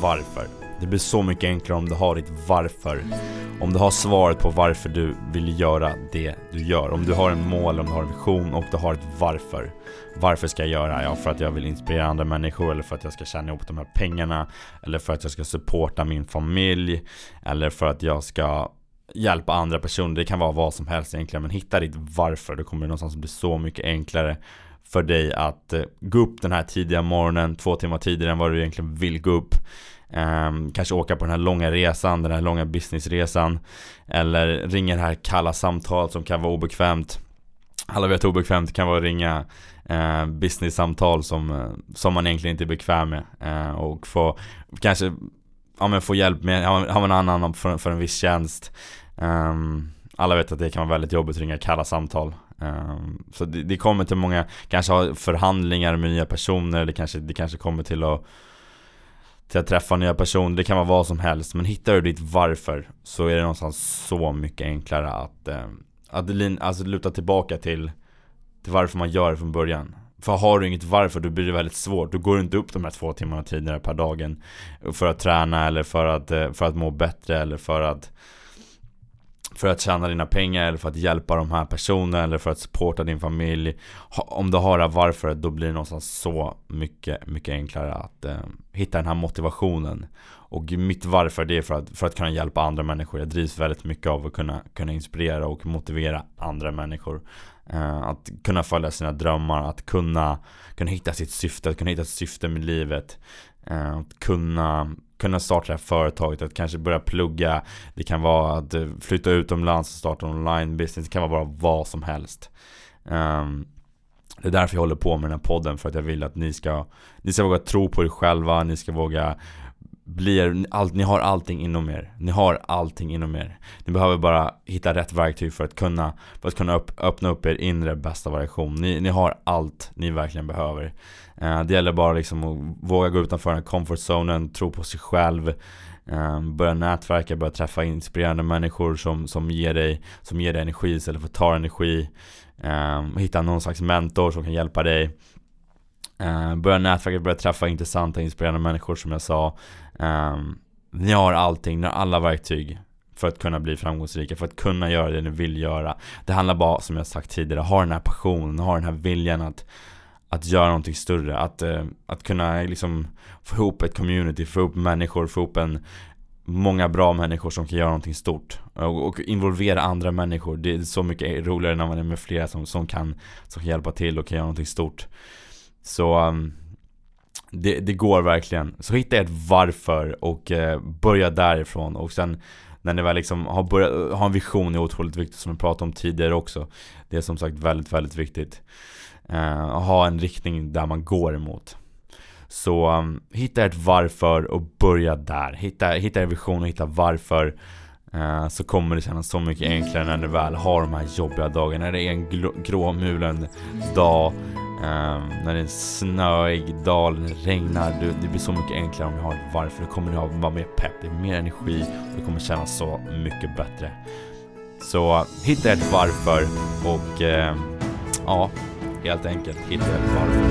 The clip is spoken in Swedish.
Varför. Det blir så mycket enklare om du har ditt varför. Om du har svaret på varför du vill göra det du gör. Om du har en mål, om du har en vision och du har ett varför. Varför ska jag göra? Ja, för att jag vill inspirera andra människor eller för att jag ska tjäna ihop de här pengarna. Eller för att jag ska supporta min familj. Eller för att jag ska hjälpa andra personer. Det kan vara vad som helst egentligen. Men hitta ditt varför. Då kommer det någonstans bli så mycket enklare för dig att eh, gå upp den här tidiga morgonen, två timmar tidigare än vad du egentligen vill gå upp. Um, kanske åka på den här långa resan, den här långa businessresan. Eller ringa det här kalla samtal som kan vara obekvämt. Alla vet hur obekvämt det kan vara att ringa eh, business-samtal som, eh, som man egentligen inte är bekväm med. Eh, och få kanske ja, men få hjälp med, ha en annan för, för en viss tjänst. Um, alla vet att det kan vara väldigt jobbigt att ringa kalla samtal. Um, så det, det, kommer till många, kanske ha förhandlingar med nya personer, det kanske, det kanske kommer till att till att träffa nya personer, det kan vara vad som helst Men hittar du ditt varför så är det någonstans så mycket enklare att, eh, att alltså, luta tillbaka till, till varför man gör det från början. För har du inget varför då blir det väldigt svårt, då går du inte upp de här två timmarna tidigare per dagen För att träna eller för att, eh, för att må bättre eller för att för att tjäna dina pengar eller för att hjälpa de här personerna eller för att supporta din familj. Om du har det varför då blir det någonstans så mycket, mycket enklare att eh, hitta den här motivationen. Och mitt varför det är för att, för att kunna hjälpa andra människor. Jag drivs väldigt mycket av att kunna, kunna inspirera och motivera andra människor. Eh, Att kunna följa sina drömmar, att kunna, kunna hitta sitt syfte, att kunna hitta ett syfte med livet. Eh, Att kunna kunna starta det här företaget, att kanske börja plugga. Det kan vara att eh, flytta utomlands och starta online business. Det kan vara bara vad som helst. Um, Det är därför jag håller på med den här podden För att jag vill att ni ska Ni ska våga tro på er själva Ni ska våga blir allt, Ni har allting inom er. Ni har allting inom er. Ni behöver bara hitta rätt verktyg för att kunna För att kunna upp, öppna upp er inre bästa variation ni, ni har allt ni verkligen behöver. Eh, det gäller bara liksom att våga gå utanför den comfort zonen, tro på sig själv eh, Börja nätverka, börja träffa inspirerande människor som, som, ger, dig, som ger dig energi istället för att ta energi. Eh, Hitta någon slags mentor som kan hjälpa dig. Eh, börja nätverka, börja träffa intressanta, inspirerande människor som jag sa. Ehm, ni har allting, ni har alla verktyg för att kunna bli framgångsrika, för att kunna göra det ni vill göra. Det handlar bara, som jag sagt tidigare, ha den här passionen, ha den här viljan att att göra någonting större, att, uh, att kunna liksom få ihop ett community, få ihop människor, få ihop en Många bra människor som kan göra någonting stort. Och, och involvera andra människor. Det är så mycket roligare när man är med flera som, som, kan, som kan hjälpa till och kan göra någonting stort. Så um, det, det, går verkligen Så hitta ett varför och eh, uh, börja därifrån och sen när ni väl liksom har börjat ha en vision är otroligt viktigt som vi pratade om tidigare också Det är som sagt väldigt, väldigt viktigt uh, ha en riktning där man går emot. Så um, hitta ett varför och börja där. Hitta, hitta en vision och hitta varför. Uh, så kommer det kännas så mycket enklare när ni väl har de här jobbiga dagarna. När det är en gråmulen dag. Um, när det är en snöig dal, när det regnar. Det, det blir så mycket enklare om du har ett varför. Då kommer du ha vara mer pepp, det är mer energi och det kommer kännas så mycket bättre. Så hitta ett varför och uh, ja, helt enkelt hitta ett varför.